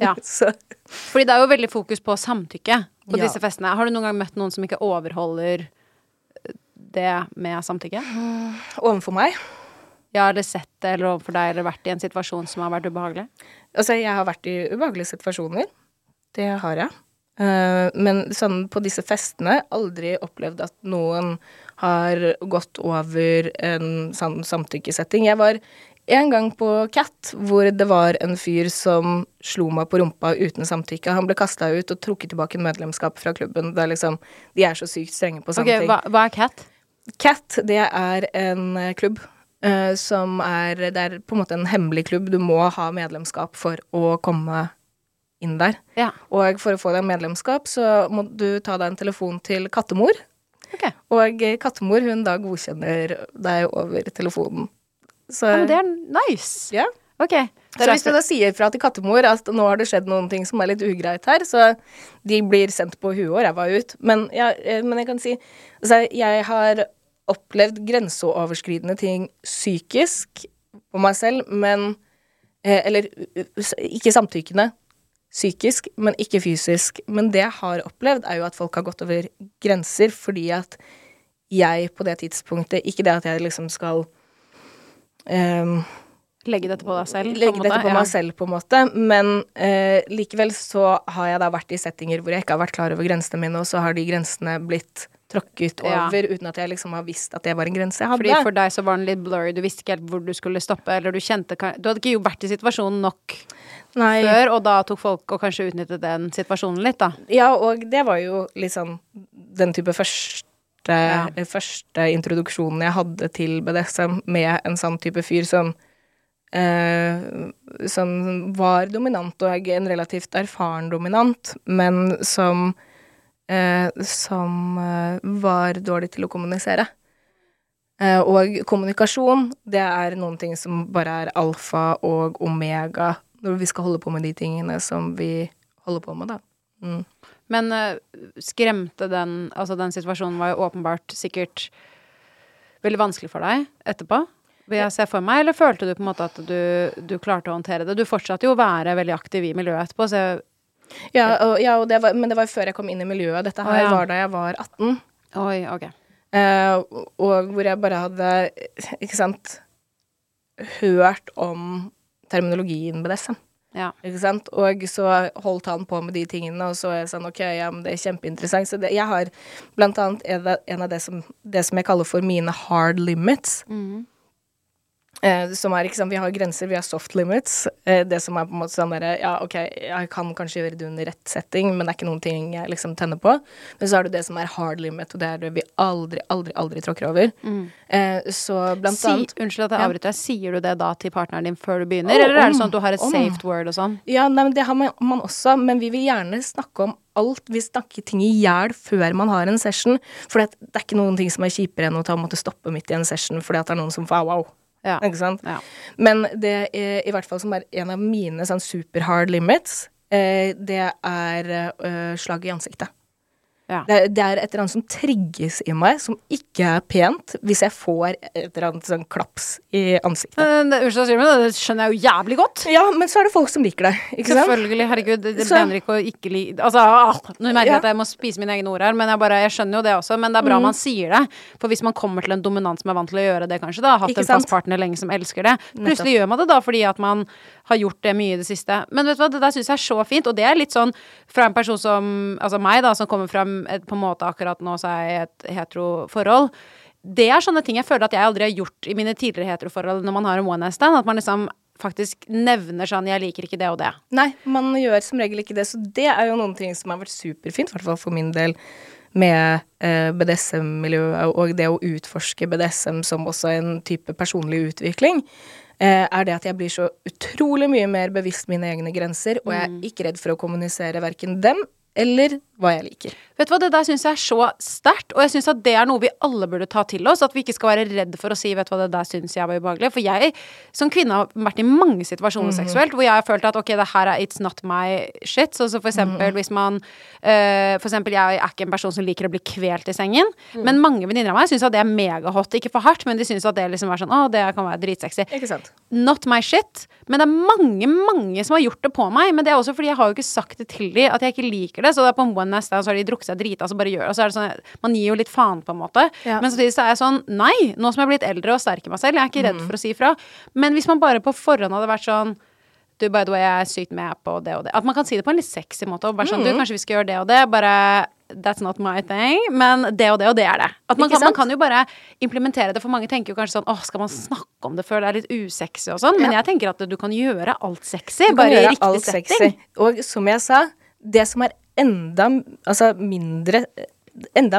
Ja. Fordi det er jo veldig fokus på samtykke på Ja. disse festene. Har du noen gang møtt noen som ikke overholder det med samtykke? overfor meg Ja, eller sett det, eller overfor deg, eller vært i en situasjon som har vært ubehagelig? Altså, jeg har vært i ubehagelige situasjoner. Det har jeg. Eh, men sånn på disse festene aldri opplevd at noen har gått over en sånn samtykkesetting. Jeg var en gang på Cat hvor det var en fyr som slo meg på rumpa uten samtykke. Han ble kasta ut og trukket tilbake medlemskap fra klubben. Det er liksom, de er så sykt strenge på sånne okay, ting. hva, hva er cat? Cat, det er en eh, klubb Uh, som er Det er på en måte en hemmelig klubb. Du må ha medlemskap for å komme inn der. Ja. Og for å få deg medlemskap, så må du ta deg en telefon til kattemor. Ok. Og kattemor, hun da godkjenner deg over telefonen. Så Ja, men det er nice. ja. Ok. Så hvis du da sier fra til kattemor at nå har det skjedd noen ting som er litt ugreit her, så de blir sendt på huet og ræva ut. Men, ja, eh, men jeg kan si altså, jeg har opplevd grenseoverskridende ting psykisk på meg selv, men eh, Eller ikke samtykkende. Psykisk, men ikke fysisk. Men det jeg har opplevd, er jo at folk har gått over grenser fordi at jeg på det tidspunktet Ikke det at jeg liksom skal um, Legge dette på deg selv? legge måte, dette på ja. meg selv, på en måte. Men uh, likevel så har jeg da vært i settinger hvor jeg ikke har vært klar over grensene mine, og så har de grensene blitt tråkket Ja. uten at jeg liksom har visst at det var en grense jeg hadde. Fordi for deg så var den litt blurry, du visste ikke helt hvor du skulle stoppe, eller du kjente Du hadde ikke jo vært i situasjonen nok Nei. før, og da tok folk og kanskje utnyttet den situasjonen litt, da. Ja, og det var jo sånn den type første, Ja. første introduksjonen jeg hadde til BDSM med en sånn type fyr som eh, som var dominant, og en relativt erfaren dominant, men som eh, som eh, var dårlig til å kommunisere. Eh, og kommunikasjon, det er noen ting som bare er alfa og omega når vi skal holde på med de tingene som vi holder på med, da. Mm. Men uh, skremte den Altså, den situasjonen var jo åpenbart sikkert veldig vanskelig for deg etterpå, vil jeg se for meg, eller følte du på en måte at du, du klarte å håndtere det? Du fortsatte jo å være veldig aktiv i miljøet etterpå, så jeg Ja, og, ja og det var, men det var før jeg kom inn i miljøet. Dette her ah, ja. var da jeg var 18. Oi, ok. Uh, og hvor jeg bare hadde, ikke sant, hørt om terminologien BDSM. Ja. Ikke sant? Og så holdt han på med de tingene, og så er jeg sånn OK, ja, men det er kjempeinteressant. Så det, jeg har blant annet en av, det, som, det som jeg kaller for mine hard limits. Eh, som er, ikke sant, Vi har grenser, vi har soft limits. Eh, det som er på en måte sånn derre Ja, OK, jeg kan kanskje gjøre det under rett setting, men det er ikke noen ting jeg liksom tenner på. Men så har du det som er hard limit, og det er det vi aldri, aldri, aldri tråkker over. Eh, så blant Si, annet unnskyld at jeg Ja. avbryter deg. Sier du det da til partneren din før du begynner, oh, eller er det sånn at du har et om. saved word og sånn? Ja, nei, men det har man, man også, men vi vil gjerne snakke om alt. Vi snakker ting i hjel før man har en session. For det, det er ikke noen ting som er kjipere enn å ta måtte stoppe midt i en session fordi at det er noen som får au-au. Ja. Ikke sant? Ja. Men det er, i hvert fall som er en av mine sånn super hard limits, eh, det er eh, slag i ansiktet. Ja. Det, er- det er et eller annet som trigges i meg, som ikke er pent, hvis jeg får et eller annet sånn klaps i ansiktet. Unnskyld, at jeg det, det skjønner jeg jo jævlig godt. Ja, men så er det folk som liker det, ikke sant? Selvfølgelig, herregud, det, det mener ikke å ikke like Altså, ah, nå merker jeg Ja. at jeg må spise mine egne ord her, men jeg bare, jeg skjønner jo det også. Men det er bra Mm. man sier det. For hvis man kommer til en dominant som er vant til å gjøre det, kanskje, da, har hatt Ikke en fast partner lenge som elsker det, plutselig gjør man det da fordi at man har gjort det mye i det siste. Men vet du hva, det der syns jeg er så fint, og det er litt sånn fra en person som, altså meg, da, som kommer fra et, på en måte akkurat nå så er jeg i et heteroforhold. Det er sånne ting jeg føler at jeg aldri har gjort i mine tidligere heteroforhold når man har en one night stand. At man liksom faktisk nevner sånn 'jeg liker ikke det og det'. Nei, man gjør som regel ikke det, så det er jo noen ting som har vært superfint, i hvert fall for min del, med eh, BDSM-miljøet og det å utforske BDSM som også en type personlig utvikling, eh, er det at jeg blir så utrolig mye mer bevisst mine egne grenser, og jeg er ikke redd for å kommunisere verken dem eller hva jeg liker. Vet du hva, Det der syns jeg er så sterkt, og jeg syns at det er noe vi alle burde ta til oss. At vi ikke skal være redd for å si 'vet du hva, det der syns jeg var ubehagelig'. For jeg som kvinne har vært i mange situasjoner seksuelt hvor jeg har følt at ok, det her er it's not my shit. Så, så for eksempel hvis man uh, For eksempel jeg er ikke en person som liker å bli kvelt i sengen, men mange venninner av meg syns at det er megahot. Ikke for hardt, men de syns at det liksom er sånn å, det kan være dritsexy. Ikke sant? Not my shit. Men det er mange, mange som har gjort det på meg. Men det er også fordi jeg har jo ikke sagt det til dem at jeg ikke liker det. Så det er på en night stand, så har de drukket seg drita, så bare gjør. Og så er det sånn Man gir jo litt faen, på en måte. Ja. Men samtidig så er jeg sånn Nei, nå som jeg er blitt eldre og sterk i meg selv, jeg er ikke redd for å si ifra. Men hvis man bare på forhånd hadde vært sånn du, by the way, jeg er sykt med på det og det. At man kan si det på en litt sexy måte. Og bare sånn, du, kanskje vi skal gjøre det og det. Bare that's not my thing, men det og det og det er det. At man, kan, man kan jo bare implementere det, for mange tenker jo kanskje sånn åh, skal man snakke om det før det er litt usexy og sånn? Men jeg tenker at du kan gjøre alt sexy, bare i riktig setting. sexy. Og som jeg sa, det som er enda altså mindre Enda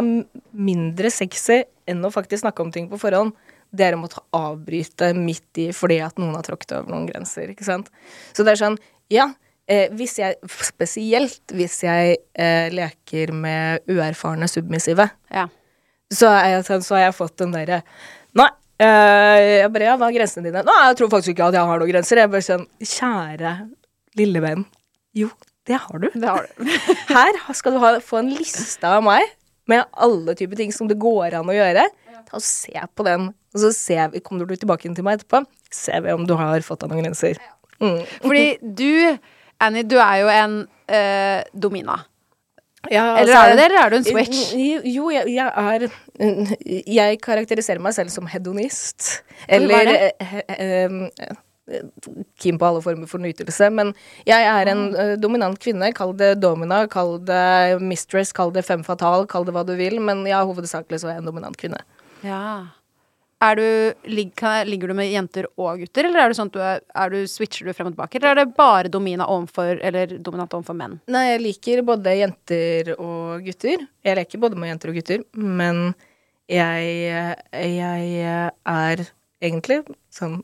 mindre sexy enn å faktisk snakke om ting på forhånd, det er å måtte avbryte midt i fordi at noen har tråkket over noen grenser, ikke sant. Så det er sånn, ja, eh, hvis jeg Spesielt hvis jeg eh, leker med uerfarne submissive, Ja. så, jeg, sånn- så har jeg fått den derre Nei. eh, jeg bare, ja, hva er grensene dine? Nei, jeg tror faktisk ikke at jeg har noen grenser. Jeg bare sånn, kjære lille venn. Jo, det har du. Det har du. Her skal du ha, få en liste av meg med alle typer ting som det går an å gjøre. Ta og Se på den, og så ser vi, kommer du tilbake til meg etterpå. Ser vi om du har fått grenser. Mm. Fordi du, Annie, du er jo en øh, domina. Ja, Eller altså, er du det, eller er du en switch? Jo, jeg, jeg er Jeg karakteriserer meg selv som hedonist. hva er Eller det? Keen på alle former for nytelse. Men jeg er en uh, dominant kvinne. Kall det domina, kall det mistress, kall det fem fatal, kall det hva du vil. Men ja, hovedsakelig så er jeg en dominant kvinne. Ja. Du, lig, ligger du med jenter og gutter, eller er det sånn at du er, er du, switcher du frem og tilbake? Eller er det bare domina overfor, eller dominant overfor menn? Nei, jeg liker både jenter og gutter. Jeg leker både med jenter og gutter, men jeg, jeg er egentlig sånn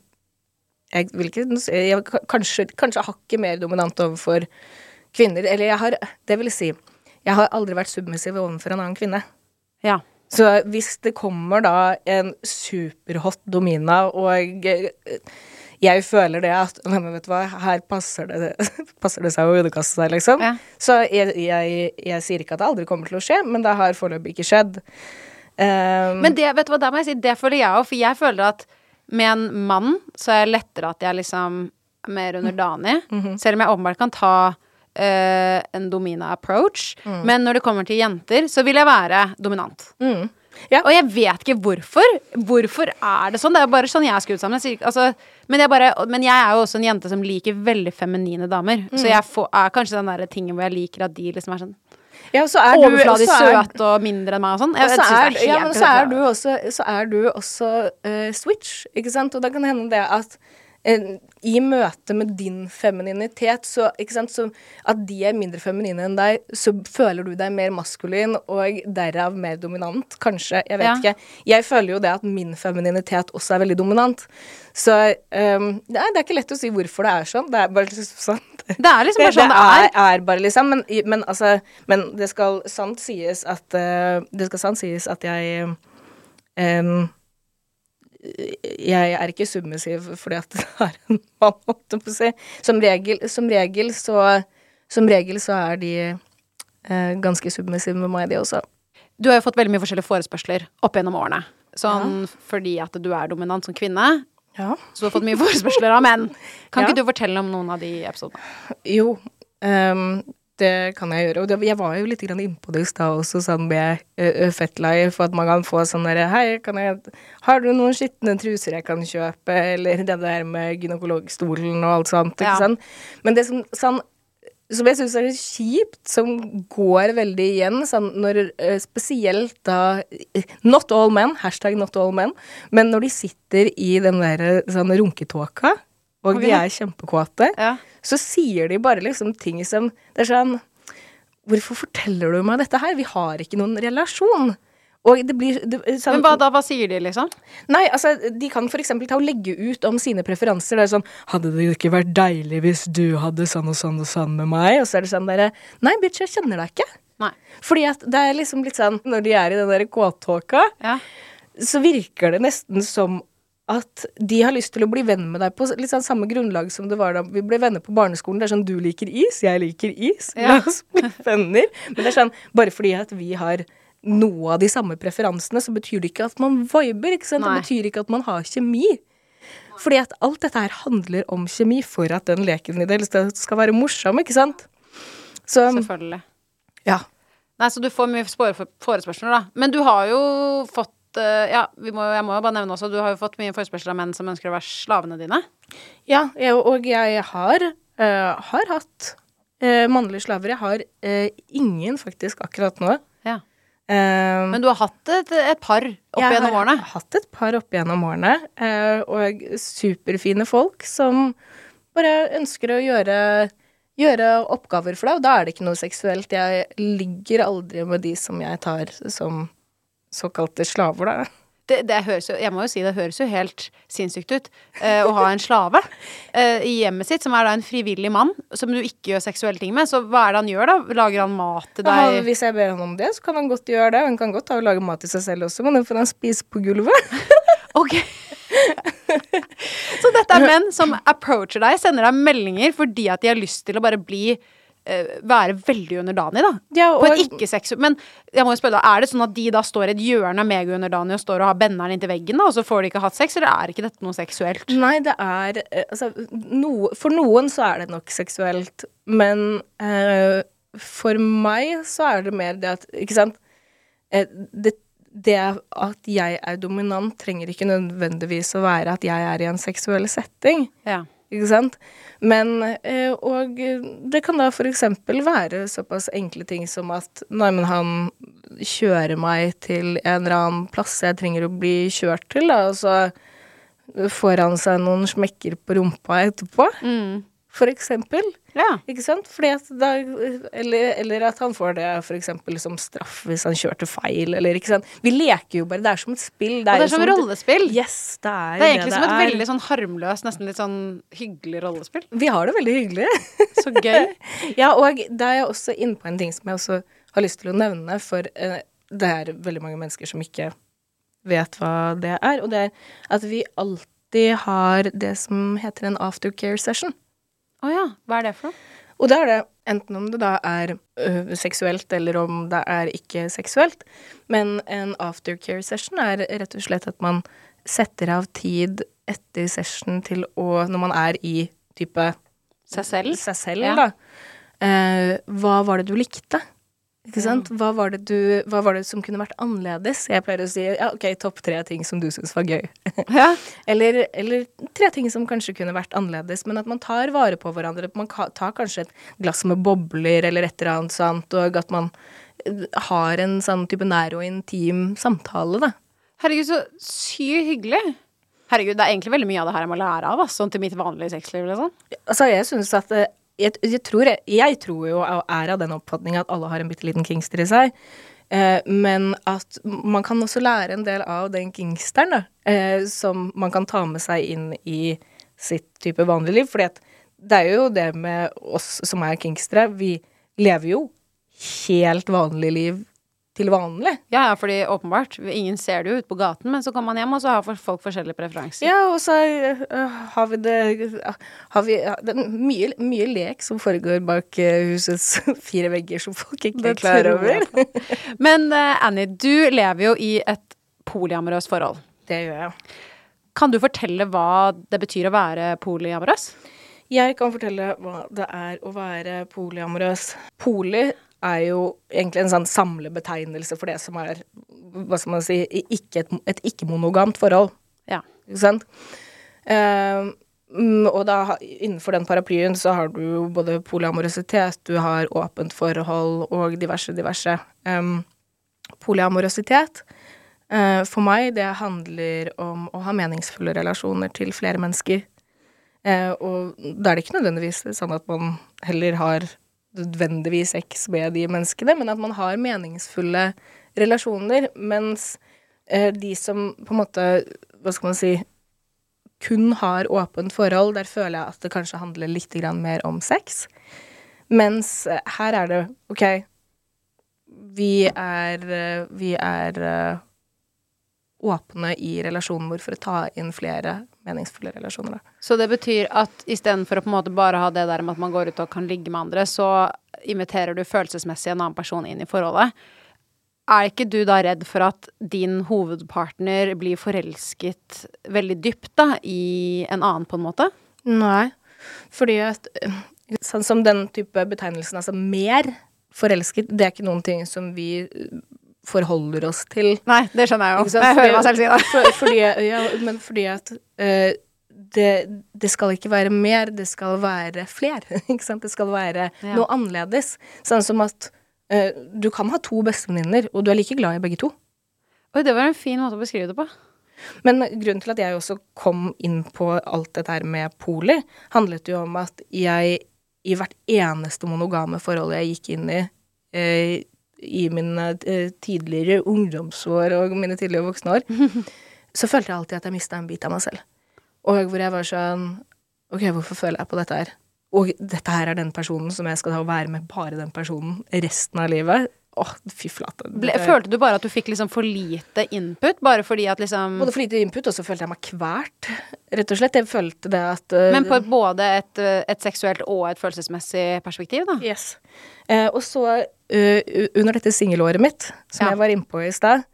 Jeg vil ikke jeg, kanskje, kanskje hakket mer dominant overfor kvinner. Eller jeg har Det vil si, jeg har aldri vært submissiv overfor en annen kvinne. Ja. Så hvis det kommer da en superhot domina, og eh, jeg føler det at Nei, men vet du hva, her passer det, passer det seg å underkaste seg, liksom. Ja. Så jeg, jeg, jeg sier ikke at det aldri kommer til å skje, men det har foreløpig ikke skjedd. Um, Men det, vet du hva, der må jeg si, det føler jeg òg, for jeg føler at med en mann så er det lettere at jeg liksom er mer underdanig. Mhm. Selv om jeg åpenbart kan ta uh, en domina approach. Mm. Men når det kommer til jenter, så vil jeg være dominant. Mm. Ja. Og jeg vet ikke hvorfor. Hvorfor er det sånn? Det er bare sånn jeg er skrudd sammen. Jeg sier Altså, men, jeg bare, men jeg er jo også en jente som liker veldig feminine damer. Så Mm. jeg får, er kanskje den der tingen hvor jeg liker at de liksom er sånn ja, så er du- overfladisk er- søte og mindre enn meg og sånn. Og så er, ja, men så er du også, så er du også uh, switch, ikke sant? Og da kan det hende det at i møte med din femininitet, så, sant, så at de er mindre feminine enn deg, så føler du deg mer maskulin og derav mer dominant, kanskje. Jeg vet Ja. ikke. Jeg føler jo det at min femininitet også er veldig dominant. Så um, det, er, det er ikke lett å si hvorfor det er sånn. Det er bare liksom sånn. Det er liksom bare sånn det det er. er bare liksom, men, men altså Men det skal sant sies at uh, Det skal sant sies at jeg em, jeg er ikke submissiv fordi at det er en mann, holdt jeg på å si. Som regel, som regel så Som regel så er de eh, ganske submissive med meg, de også. Du har jo fått veldig mye forskjellige forespørsler opp gjennom årene. Sånn fordi at du er dominant som kvinne. Ja. Så du har fått mye forespørsler av menn. Kan Ja. ikke du fortelle om noen av de episodene? Jo, ehm, det kan jeg gjøre. Og det, jeg var jo litt innpå det i stad også, sånn med uh, Fetlife, at man kan få sånn derre Hei, kan jeg Har du noen skitne truser jeg kan kjøpe? Eller det der med gynekologstolen og alt sånt, ikke Ja. sant? Men det som sånn som jeg syns er litt kjipt, som går veldig igjen, sånn når uh, spesielt da Not all men, hashtag not all men, men når de sitter i den der sånn runketåka, og de er kjempekåte, Ja. så sier de bare liksom ting som Det er sånn Hvorfor forteller du meg dette her? Vi har ikke noen relasjon. Og det blir det, sånn, Men hva da? Hva sier de, liksom? Nei, altså, de kan for eksempel ta og legge ut om sine preferanser. Det er sånn Hadde det ikke vært deilig hvis du hadde sånn og sånn og sånn med meg? Og så er det sånn derre Nei, bitch, jeg kjenner deg ikke. Nei. Fordi at det er liksom litt sånn Når de er i den der kåttåka, Ja. så virker det nesten som at de har lyst til å bli venn med deg på litt sånn samme grunnlag som det var da vi ble venner på barneskolen. Det er sånn du liker is, jeg liker is. Ja. La oss bli venner. Men det er sånn bare fordi at vi har noe av de samme preferansene, så betyr det ikke at man viber, ikke sant? Nei. Det betyr ikke at man har kjemi. Fordi at alt dette her handler om kjemi for at den leken i det hele tatt skal være morsom, ikke sant? Så Selvfølgelig. ja. Nei, så du får mye forespørsler, da. Men du har jo fått Ja, vi må, jeg må jo bare nevne også, du har jo fått mye forespørsler av menn som ønsker å være slavene dine. Ja, jeg, og jeg har, uh, har hatt uh, mannlige slaver. Jeg har uh, ingen faktisk akkurat nå. Um, Men du har hatt et, et par opp gjennom årene? Jeg har hatt et par opp gjennom årene, eh, og superfine folk som bare ønsker å gjøre, gjøre oppgaver for deg, og da er det ikke noe seksuelt. Jeg ligger aldri med de som jeg tar som såkalte slaver, da. Det, det høres jo, jeg må jo si det høres jo helt sinnssykt ut eh, å ha en slave eh, i hjemmet sitt, som er da en frivillig mann, som du ikke gjør seksuelle ting med. Så hva er det han gjør, da? Lager han mat til Ja, deg? hvis jeg ber han om det, så kan han godt gjøre det. Han kan godt ta og lage mat til seg selv også, men den får han spise på gulvet. Ok. Så dette er menn som approacher deg, sender deg meldinger fordi at de har lyst til å bare bli eh, være veldig underdanig, da. Ja, På et ikke-seksuelt Men jeg må jo spørre da, er det sånn at de da står i et hjørne megaunderdanig og står og har benneren inntil veggen, da, og så får de ikke hatt sex, eller er ikke dette noe seksuelt? Nei, det er eh, Altså, no, for noen så er det nok seksuelt, men eh, for meg så er det mer det at Ikke sant? Eh, det, det at jeg er dominant, trenger ikke nødvendigvis å være at jeg er i en seksuell setting. Ja. Ikke sant? Men eh, Og det kan da eksempel være såpass enkle ting som at Nei, men han kjører meg til en eller annen plass jeg trenger å bli kjørt til, da, og så får han seg noen smekker på rumpa etterpå. Mm. For eksempel. Ja. Ikke sant? Fordi at da, eller, eller at han får det for eksempel som straff hvis han kjørte feil, eller ikke sant. Vi leker jo bare. Det er som et spill. Og det er som, som et- rollespill. Yes, det er Det er egentlig som et er. veldig sånn harmløst, nesten litt sånn hyggelig rollespill. Vi har det veldig hyggelig. Så gøy. ja, og da er jeg også inne på en ting som jeg også har lyst til å nevne, for eh, det er veldig mange mennesker som ikke vet hva det er, og det er at vi alltid har det som heter en aftercare session. Å ja. Hva er det for noe? Og da er det enten om det da er ø, seksuelt, eller om det er ikke seksuelt. Men en aftercare session er rett og slett at man setter av tid etter session til å Når man er i type Seg selv? Seg selv, Ja. da. Eh, hva var det du likte? Ikke sant? Hva var, det du, hva var det som kunne vært annerledes? Jeg pleier å si ja, ok, topp tre ting som du syns var gøy. Ja. eller, eller tre ting som kanskje kunne vært annerledes, men at man tar vare på hverandre. Man tar kanskje et glass med bobler eller et eller annet sånt, og at man eh, har en sånn type nær og intim samtale, da. Herregud, så sykt hyggelig. Herregud, det er egentlig veldig mye av det her jeg må lære av, sånn til mitt vanlige sexliv, liksom. Altså, jeg syns at eh, jeg, jeg, tror, jeg, tror jo og er av den oppfatning at alle har en bitte liten kingster i seg. Eh, men at man kan også lære en del av den kingsteren. Eh, som man kan ta med seg inn i sitt type vanlige liv. At det er jo det med oss som er kingstere. Vi lever jo helt vanlig liv til vanlig. Ja, ja, fordi åpenbart, ingen ser det jo ute på gaten, men så kommer man hjem, og så har folk forskjellige preferanser. Ja, og så uh, har vi det har vi, Det er mye, mye lek som foregår bak øh, husets fire vegger, som folk ikke Det er klar over. Men uh, Annie, du lever jo i et polyamorøst forhold. Det gjør jeg. Kan du fortelle hva det betyr å være polyamorøs? Jeg kan fortelle hva det er å være polyamorøs. Poly er jo egentlig en sånn samlebetegnelse for det som er hva skal man si, ikke et, et ikke-monogamt forhold. Ja. Ikke sant? Mm, og da innenfor den paraplyen så har du jo både polyamorøsitet, du har åpent forhold og diverse, diverse. Um, polyamorøsitet uh, for meg, det handler om å ha meningsfulle relasjoner til flere mennesker. Uh, og da er det ikke nødvendigvis sånn at man heller har nødvendigvis sex med de menneskene, men at man har meningsfulle relasjoner, mens eh, de som på en måte, hva skal man si, kun har åpent forhold, der føler jeg at det kanskje handler litt mer om sex. Mens eh, her er det OK, vi er, eh, vi er eh, åpne i relasjonen vår for å ta inn flere meningsfulle relasjoner. Da. Så det betyr at istedenfor å på en måte bare ha det der med at man går ut og kan ligge med andre, så inviterer du følelsesmessig en annen person inn i forholdet. Er ikke du da redd for at din hovedpartner blir forelsket veldig dypt da, i en annen, på en måte? Nei, fordi at Sånn som den type betegnelsen, altså mer forelsket, det er ikke noen ting som vi forholder oss til. Nei, det skjønner jeg jo. Jeg hører meg selv si det. For, fordi, ja, men fordi at uh, det, det skal ikke være mer, det skal være fler. Ikke sant? Det skal være Ja. noe annerledes. Sånn som at uh, du kan ha to bestevenninner, og du er like glad i begge to. Oi, det var en fin måte å beskrive det på. Men grunnen til at jeg også kom inn på alt dette her med poli, handlet jo om at jeg i hvert eneste monogame forhold jeg gikk inn i eh, i mine eh, tidligere ungdomsår og mine tidligere voksne år, så følte jeg alltid at jeg mista en bit av meg selv. Og hvor jeg var sånn Ok, hvorfor føler jeg på dette her? Og dette her er den personen som jeg skal da være med bare den personen resten av livet. Åh, fy flate. Ble, følte du bare at du fikk liksom for lite input, bare fordi at liksom Både for lite input, og så følte jeg meg kvært. rett og slett. Jeg følte det at uh, Men på både et, eh, et, seksuelt og et følelsesmessig perspektiv, da? Yes. Uh, og så, uh, under dette singelåret mitt, som ja. jeg var innpå i stad,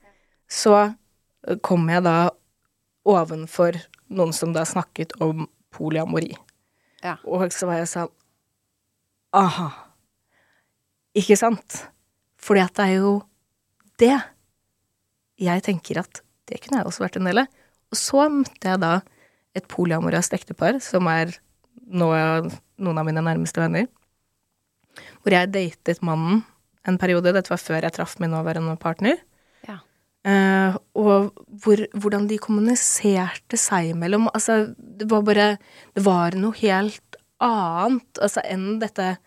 så kom jeg da ovenfor noen som da snakket om polyamori. Ja. Og så var jeg sånn Aha. Ikke sant? Fordi at det er jo det. Jeg tenker at det kunne jeg også vært en del av. Og så møtte jeg da et polyamorøst ektepar, som er nå noen av mine nærmeste venner. Hvor jeg datet mannen en periode. Dette var før jeg traff min nåværende partner. Uh, og hvor, hvordan de kommuniserte seg imellom. Altså, det var bare Det var noe helt annet altså, enn dette,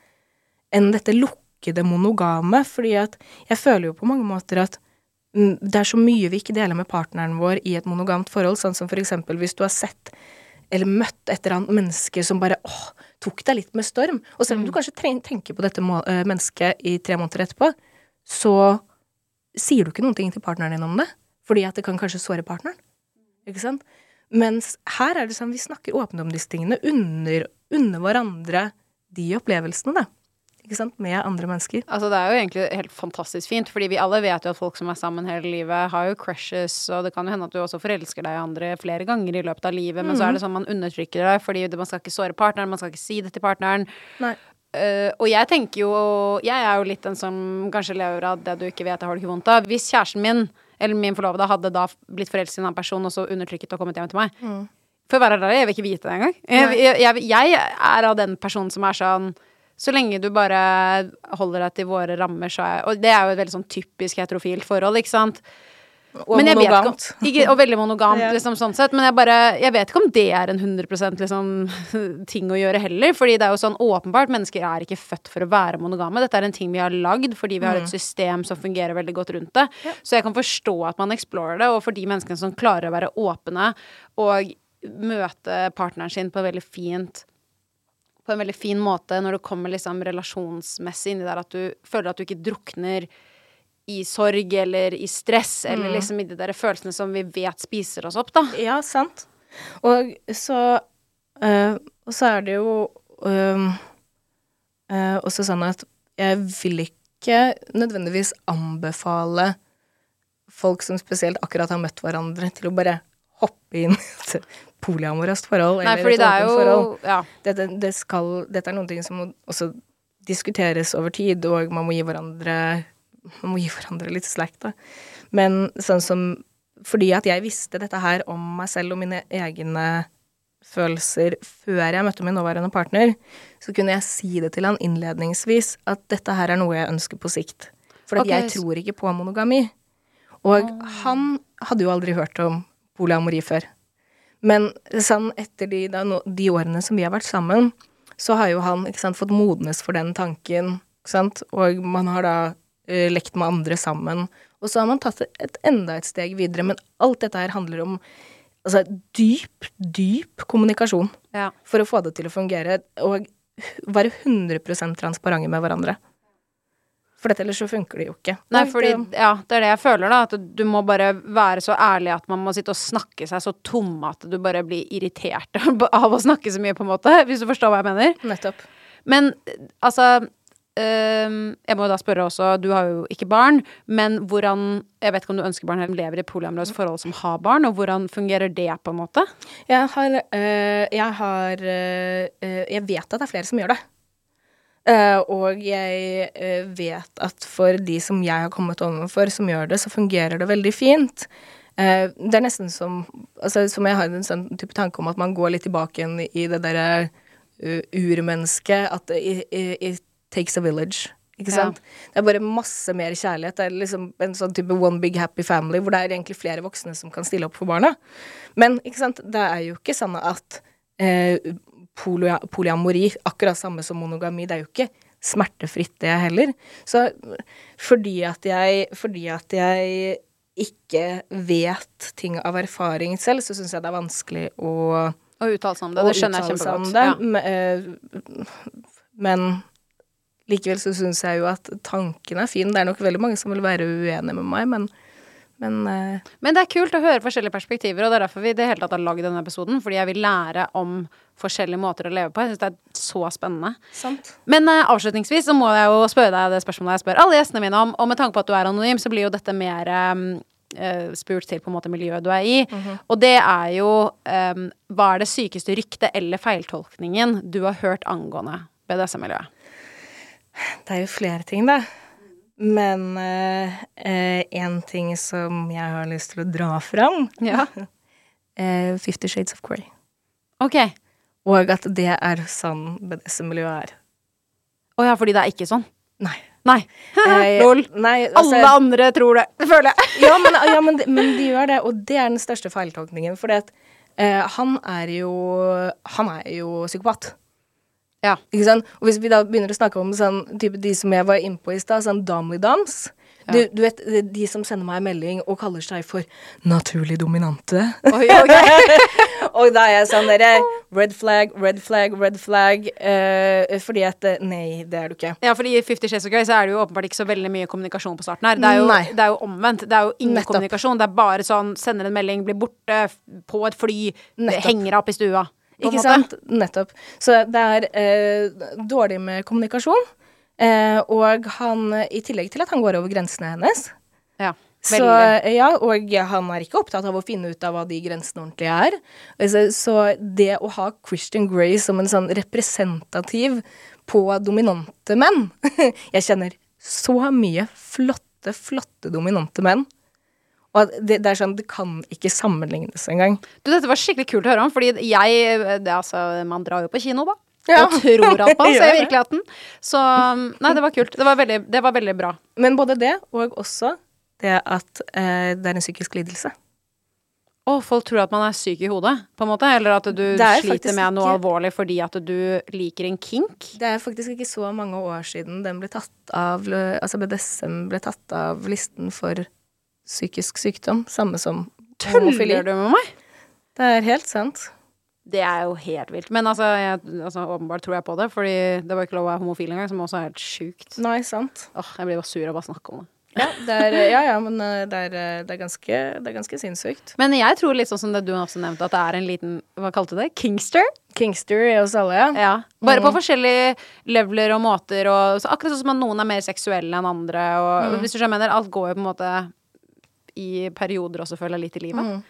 enn dette lukkede monogame. Fordi at jeg føler jo på mange måter at det er så mye vi ikke deler med partneren vår i et monogamt forhold, sånn som for eksempel hvis du har sett eller møtt et eller annet menneske som bare åh, tok deg litt med storm. Og selv om du mm. kanskje tenker på dette eh, mennesket i tre måneder etterpå, så sier du ikke noen ting til partneren din om det, fordi at det kan kanskje såre partneren. Ikke sant? Mens her er det sånn vi snakker åpent om disse tingene, under, under hverandre de opplevelsene, da. Ikke sant? Med andre mennesker. Altså Det er jo egentlig helt fantastisk fint, fordi vi alle vet jo at folk som er sammen hele livet, har jo crushes, og det kan jo hende at du også forelsker deg i andre flere ganger i løpet av livet, mm. men så er det sånn man undertrykker det fordi man skal ikke såre partneren, man skal ikke si det til partneren. Nei. Uh, og jeg tenker jo Jeg er jo litt den som kanskje lever av det du ikke vet, det har du ikke vondt av. Hvis kjæresten min, eller min forlovede, hadde da blitt forelsket i en annen person og så undertrykket og kommet hjem til meg mm. For å være ærlig, jeg vil ikke vite det engang. Jeg, jeg, jeg, jeg, er av den personen som er sånn så lenge du bare holder deg til våre rammer, så er Og det er jo et veldig sånn typisk heterofilt forhold, ikke sant. Og monogamt. Om, ikke, og veldig monogamt, ja. liksom, sånn sett. Men jeg bare Jeg vet ikke om det er en 100 liksom, ting å gjøre heller. Fordi det er jo sånn åpenbart, mennesker er ikke født for å være monogame. Dette er en ting vi har lagd fordi vi har et mm. system som fungerer veldig godt rundt det. Ja. Så jeg kan forstå at man explorer det, og for de menneskene som klarer å være åpne og møte partneren sin på veldig fint på en veldig fin måte når det kommer liksom relasjonsmessig inni der, at du føler at du ikke drukner i sorg eller i stress, mm. eller liksom i de der følelsene som vi vet spiser oss opp, da. Ja, sant. Og så øh, Og så er det jo øh, øh, også sånn at jeg vil ikke nødvendigvis anbefale folk som spesielt akkurat har møtt hverandre, til å bare hoppe inn i et polyamorøst forhold Nei, eller et åpent forhold. Ja. Dette, det skal, dette er noen ting som må også diskuteres over tid, og man må gi hverandre man må gi hverandre litt slack, da. Men sånn som Fordi at jeg visste dette her om meg selv og mine egne følelser før jeg møtte min nåværende partner, så kunne jeg si det til han innledningsvis at dette her er noe jeg ønsker på sikt. For okay. jeg tror ikke på monogami. Og han hadde jo aldri hørt om polyamori før. Men sånn etter de, da, de, årene som vi har vært sammen, så har jo han sant, fått modnes for den tanken, og man har da uh, lekt med andre sammen. Og så har man tatt et, enda et steg videre. Men alt dette her handler om altså, dyp, dyp kommunikasjon ja. for å få det til å fungere. Og være 100% transparente med hverandre. For dette ellers så funker det jo ikke. Nei, fordi, ja, det er det jeg føler, da. At du må bare være så ærlig at man må sitte og snakke seg så tom at du bare blir irritert av å snakke så mye, på en måte. Hvis du forstår hva jeg mener. Nettopp. Men altså jeg må da spørre også, du har jo ikke barn, men hvordan Jeg vet ikke om du ønsker barn eller lever i polyamorøse forhold som har barn, og hvordan fungerer det, på en måte? Jeg har, uh, jeg, har uh, jeg vet at det er flere som gjør det. Eh, og jeg vet at for de som jeg har kommet overfor som gjør det, så fungerer det veldig fint. det er nesten som altså, Som jeg har en sånn type tanke om at man går litt tilbake igjen i det derre urmennesket. At it, it, takes a village. Ikke Ja. sant? Det er bare masse mer kjærlighet. Det er liksom en sånn type one big happy family hvor det er egentlig flere voksne som kan stille opp for barna. Men ikke sant, det er jo ikke sånn at polyamori, akkurat samme som monogami, det er jo ikke smertefritt, det heller. Så fordi at jeg Fordi at jeg ikke vet ting av erfaring selv, så syns jeg det er vanskelig å Å uttale seg om det. Det skjønner jeg kjempegodt. Ja. Men, eh, men likevel så syns jeg jo at tanken er fin. Det er nok veldig mange som vil være uenige med meg, men, men uh, Men det er kult å høre forskjellige perspektiver, og det er derfor vi det hele tatt har lagd denne episoden. Fordi jeg vil lære om forskjellige måter å leve på. Jeg syns det er så spennende. Sant. Men uh, avslutningsvis så må jeg jo spørre deg det spørsmålet jeg spør alle gjestene mine om. Og med tanke på at du er anonym, så blir jo dette mer um, uh, spurt til på en måte miljøet du er i. Mhm. Og det er jo um, Hva er det sykeste ryktet eller feiltolkningen du har hørt angående BDSM-miljøet? det er jo flere ting, da. Men én ting som jeg har lyst til å dra fram, Ja. eh, Fifty Shades of Grey. Ok. Og at det er sånn BDSM-miljøet er. Å ja, fordi det er ikke sånn? Nei. Nei. Eh, Lol. Nei, altså- Alle andre tror det, føler jeg. ja, men, ja men, de- men de gjør det, og det er den største feiltolkningen. For eh, han er jo Han er jo psykopat. Ja. Ikke sant? Og hvis vi da begynner å snakke om sånn, type de som jeg var inne på i stad, sånn Domly Doms du, du vet, de som sender meg melding og kaller seg for naturlig dominante. Oi, okay. og da er jeg sånn derre Red flag, red flag, red flag. Uh, fordi at eh, Nei, det er du ikke. Ja, fordi i Fifty Shades of Grey så er det jo åpenbart ikke så veldig mye kommunikasjon på starten her. Det er jo, det er jo omvendt. Det er jo ingen Nettopp. kommunikasjon. Det er bare sånn sender en melding, blir borte, på et fly, Nettopp. henger deg opp i stua. Ikke sant? Nettopp. Så det er eh, dårlig med kommunikasjon. Eh, og han, i tillegg til at han går over grensene hennes Ja. så, ja, og han er ikke opptatt av å finne ut av hva de grensene ordentlig er. Altså, så det å ha Christian Grey som en sånn representativ på dominante menn Jeg kjenner så mye flotte, flotte dominante menn. Og det, det er sånn, det kan ikke sammenlignes engang. Du, dette var skikkelig kult å høre om, fordi jeg det, altså, Man drar jo på kino, da. Ja. Og tror at man ser virkeligheten. Så Nei, det var kult. Det var veldig, det var veldig bra. Men både det, og også det at eh, det er en psykisk lidelse. Og folk tror at man er syk i hodet, på en måte. Eller at du er sliter med noe ikke- alvorlig fordi at du liker en kink. Det er faktisk ikke så mange år siden den ble tatt av Altså BDSM ble tatt av listen for psykisk sykdom, samme som homofili. Tuller du med meg? Det er helt sant. Det er jo helt vilt. Men altså, jeg, altså, åpenbart tror jeg på det, fordi det var ikke lov å være homofil engang, som også er helt sjukt. Nei, sant. Åh, jeg blir bare sur av å bare snakke om det. Ja, det er, ja, ja men eh, det er, eh, det er, ganske, det er ganske sinnssykt. Men jeg tror litt sånn som det du også nevnte, at det er en liten Hva kalte du det? Kingster? Kingster i oss alle, ja. Ja. Bare på Mm. forskjellige leveler og måter, og så akkurat sånn som at noen er mer seksuelle enn andre, og Mm. hvis du skjønner, alt går jo på en måte i perioder også, føler jeg, litt i livet. Mm.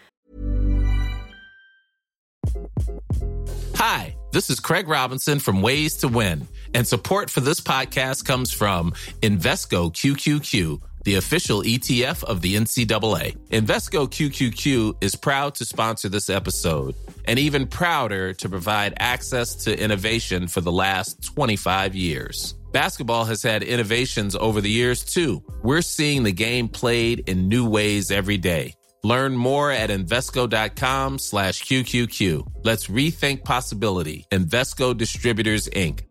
Hi, this is Craig Robinson from Ways to Win, and support for this podcast comes from Invesco QQQ, the official ETF of the NCAA. Invesco QQQ is proud to sponsor this episode, and even prouder to provide access to innovation for the last 25 years. Basketball has had innovations over the years too. We're seeing the game played in new ways every day. Learn more at Invesco.com slash QQQ. Let's rethink possibility. Invesco Distributors, Inc.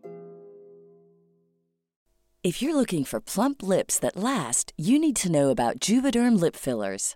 If you're looking for plump lips that last, you need to know about Juvederm lip fillers.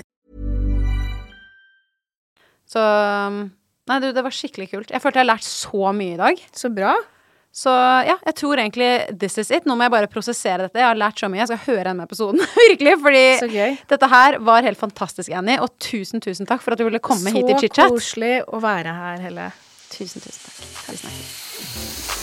Så um, Nei, du, det var skikkelig kult. Jeg følte jeg har lært så mye i dag. Så bra. Så ja, jeg tror egentlig this is it. Nå må jeg bare prosessere dette. Jeg har lært så mye. Jeg skal høre denne episoden, virkelig. Fordi Så dette her var helt fantastisk, Annie. Og tusen, tusen takk for at du ville komme hit i Så chit-chat. koselig å være her, Helle. Tusen, tusen takk. Vi snakkes.